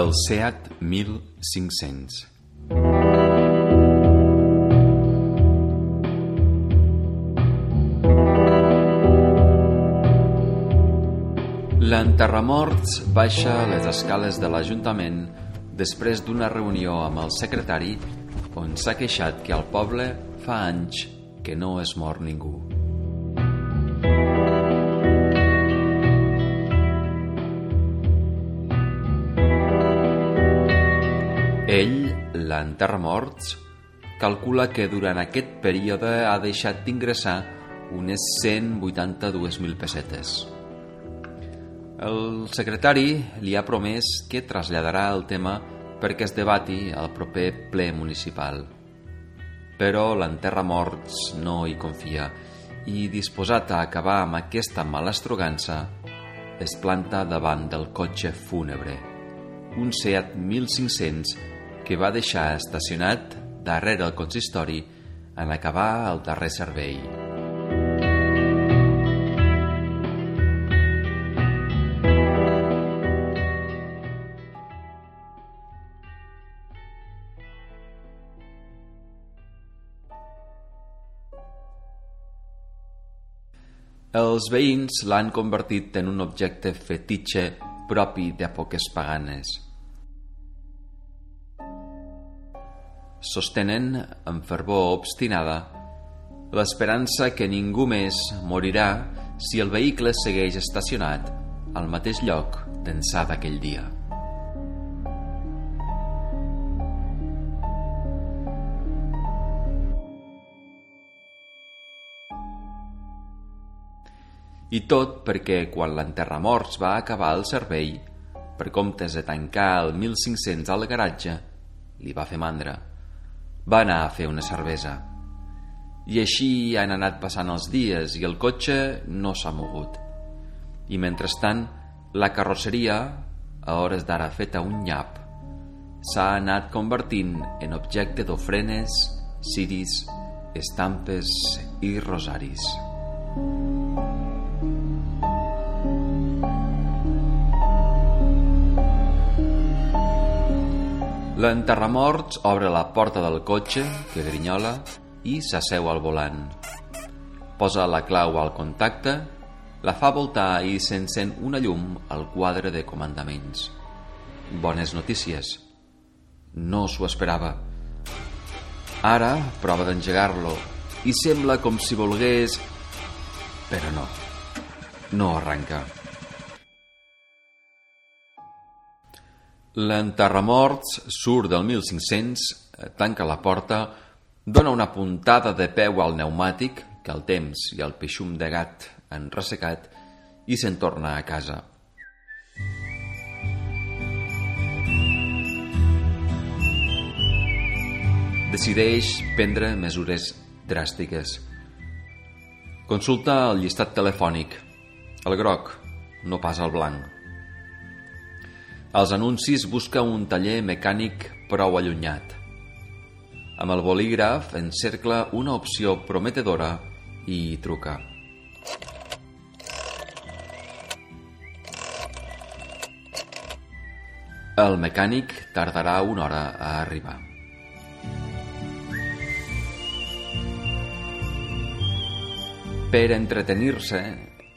El Seat 1500 L'enterramorts baixa les escales de l'Ajuntament després d'una reunió amb el secretari on s'ha queixat que al poble fa anys que no es mor ningú. Ell, l'enterramorts, calcula que durant aquest període ha deixat d'ingressar unes 182.000 pessetes. El secretari li ha promès que traslladarà el tema perquè es debati al proper ple municipal. Però l'enterramorts no hi confia i, disposat a acabar amb aquesta malastrogança, es planta davant del cotxe fúnebre, un Seat 1500 que va deixar estacionat darrere el consistori en acabar el darrer servei. Els veïns l'han convertit en un objecte fetitxe propi d'èpoques paganes. Sostenen, amb fervor obstinada, l'esperança que ningú més morirà si el vehicle segueix estacionat al mateix lloc d'ençà d'aquell dia. I tot perquè quan l'enterramorts va acabar el servei, per comptes de tancar el 1500 al garatge, li va fer mandra. Va anar a fer una cervesa. I així han anat passant els dies i el cotxe no s'ha mogut. I mentrestant, la carrosseria, a hores d'ara feta un nyap, s'ha anat convertint en objecte d'ofrenes, ciris, estampes i rosaris. L'enterramorts obre la porta del cotxe, que grinyola, i s'asseu al volant. Posa la clau al contacte, la fa voltar i s'encén una llum al quadre de comandaments. Bones notícies. No s'ho esperava. Ara prova d'engegar-lo i sembla com si volgués... Però no. No arranca. L'enterramorts surt del 1500, eh, tanca la porta, dona una puntada de peu al pneumàtic, que el temps i el peixum de gat han ressecat, i se'n torna a casa. Decideix prendre mesures dràstiques. Consulta el llistat telefònic, el groc, no pas el blanc. Als anuncis busca un taller mecànic prou allunyat. Amb el bolígraf encercla una opció prometedora i hi truca. El mecànic tardarà una hora a arribar. Per entretenir-se,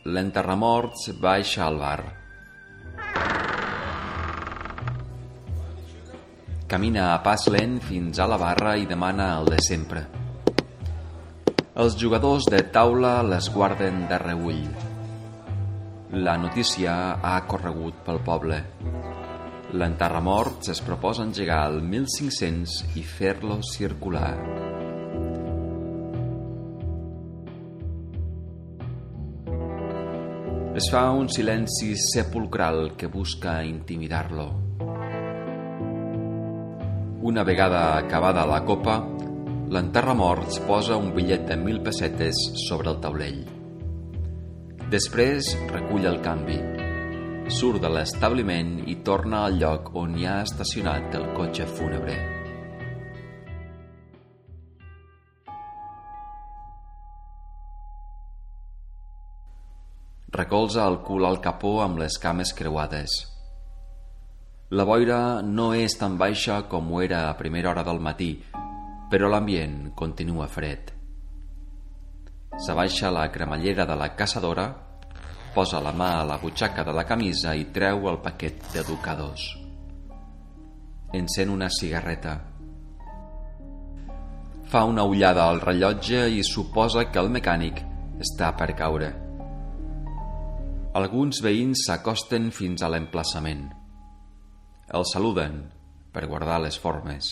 l'enterramorts baixa al bar. Camina a pas lent fins a la barra i demana el de sempre. Els jugadors de taula les guarden de reull. La notícia ha corregut pel poble. L'enterramorts es proposa engegar el 1500 i fer-lo circular. Es fa un silenci sepulcral que busca intimidar-lo. Una vegada acabada la copa, l'enterramorts posa un bitllet de mil pessetes sobre el taulell. Després recull el canvi. Surt de l'establiment i torna al lloc on hi ha estacionat el cotxe fúnebre. Recolza el cul al capó amb les cames creuades. La boira no és tan baixa com ho era a primera hora del matí, però l'ambient continua fred. S'abaixa la cremallera de la caçadora, posa la mà a la butxaca de la camisa i treu el paquet d'educadors. Encén una cigarreta. Fa una ullada al rellotge i suposa que el mecànic està per caure. Alguns veïns s'acosten fins a l'emplaçament. El saluden per guardar les formes.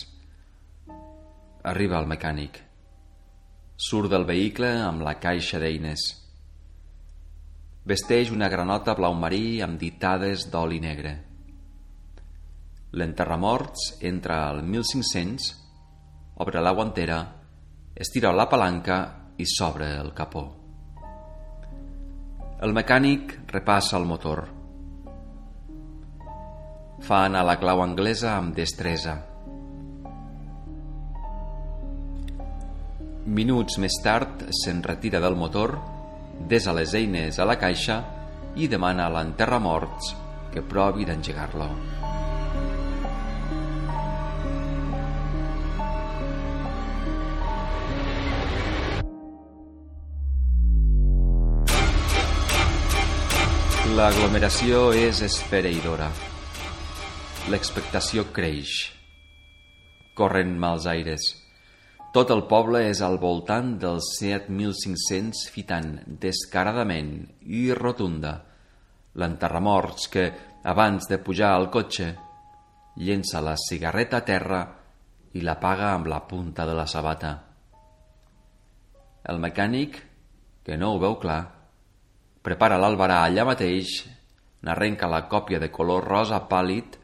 Arriba el mecànic. Surt del vehicle amb la caixa d'eines. Vesteix una granota blau marí amb ditades d'oli negre. L'enterramorts entra al 1500, obre la guantera, estira la palanca i s'obre el capó. El mecànic repassa el motor fa anar la clau anglesa amb destresa. Minuts més tard se'n retira del motor, desa les eines a la caixa i demana a l'enterramorts que provi d'engegar-lo. L'aglomeració és esfereïdora. L'expectació creix. Corren mals aires. Tot el poble és al voltant dels 7.500 fitant descaradament i rotunda l'enterramorts que, abans de pujar al cotxe, llença la cigarreta a terra i la paga amb la punta de la sabata. El mecànic, que no ho veu clar, prepara l'albarà allà mateix, n'arrenca la còpia de color rosa pàl·lid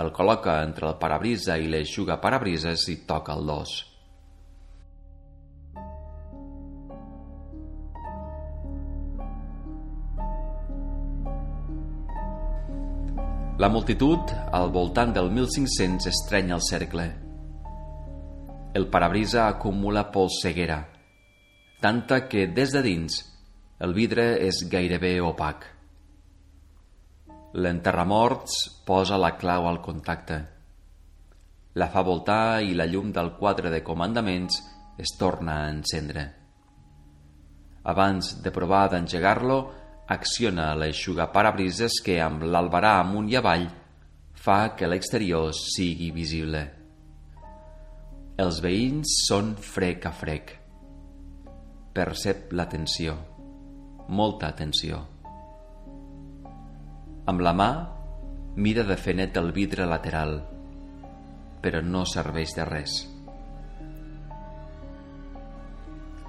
el col·loca entre el parabrisa i l'eixuga parabrises i toca el dos. La multitud, al voltant del 1500, estrenya el cercle. El parabrisa acumula polseguera, tanta que des de dins el vidre és gairebé opac. L'enterramorts posa la clau al contacte. La fa voltar i la llum del quadre de comandaments es torna a encendre. Abans de provar d'engegar-lo, acciona parabrises que amb l'albarà amunt i avall fa que l'exterior sigui visible. Els veïns són frec a frec. Percep la tensió, molta tensió. Amb la mà mira de fer net el vidre lateral, però no serveix de res.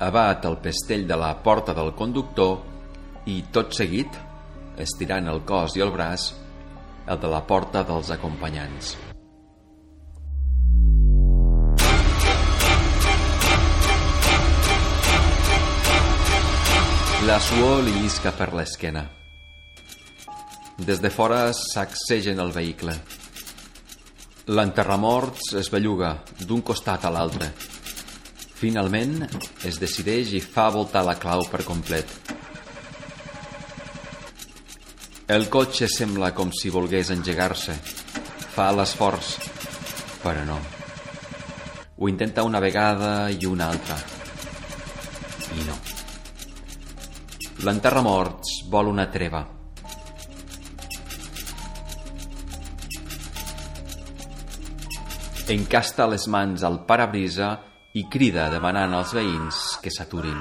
Abat el pestell de la porta del conductor i, tot seguit, estirant el cos i el braç, el de la porta dels acompanyants. La suor li llisca per l'esquena. Des de fora sacsegen el vehicle. L'enterramorts es belluga d'un costat a l'altre. Finalment, es decideix i fa voltar la clau per complet. El cotxe sembla com si volgués engegar-se. Fa l'esforç, però no. Ho intenta una vegada i una altra. I no. L'enterramorts vol una treva. Encasta les mans al parabrisa i crida demanant als veïns que s'aturin.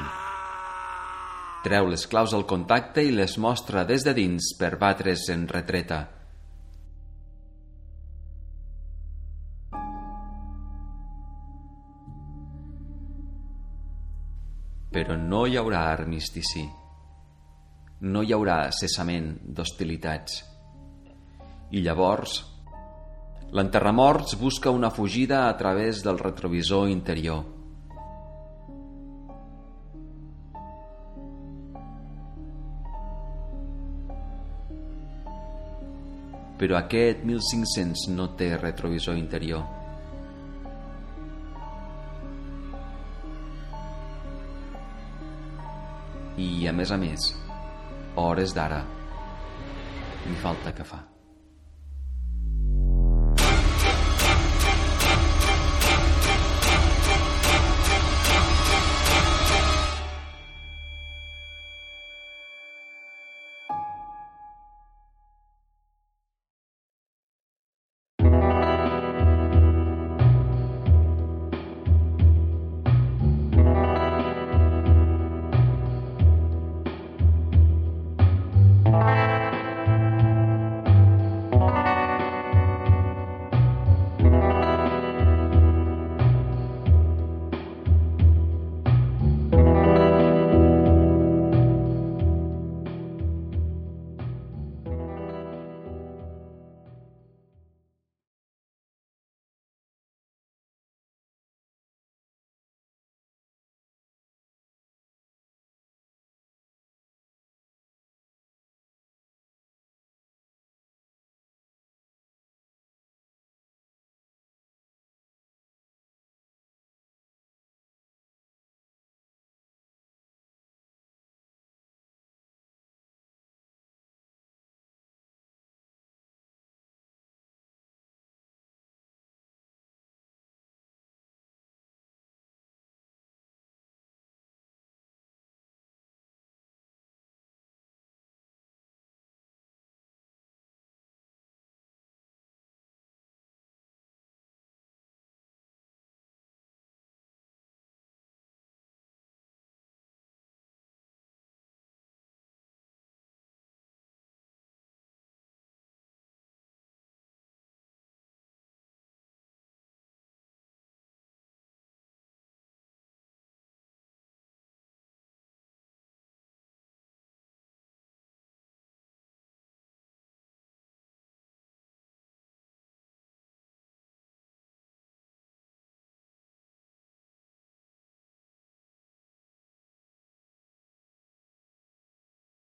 Treu les claus al contacte i les mostra des de dins per batre's en retreta. Però no hi haurà armistici. No hi haurà cessament d'hostilitats. I llavors L'enterramorts busca una fugida a través del retrovisor interior. Però aquest 1500 no té retrovisor interior. I, a més a més, hores d'ara, ni falta que fa.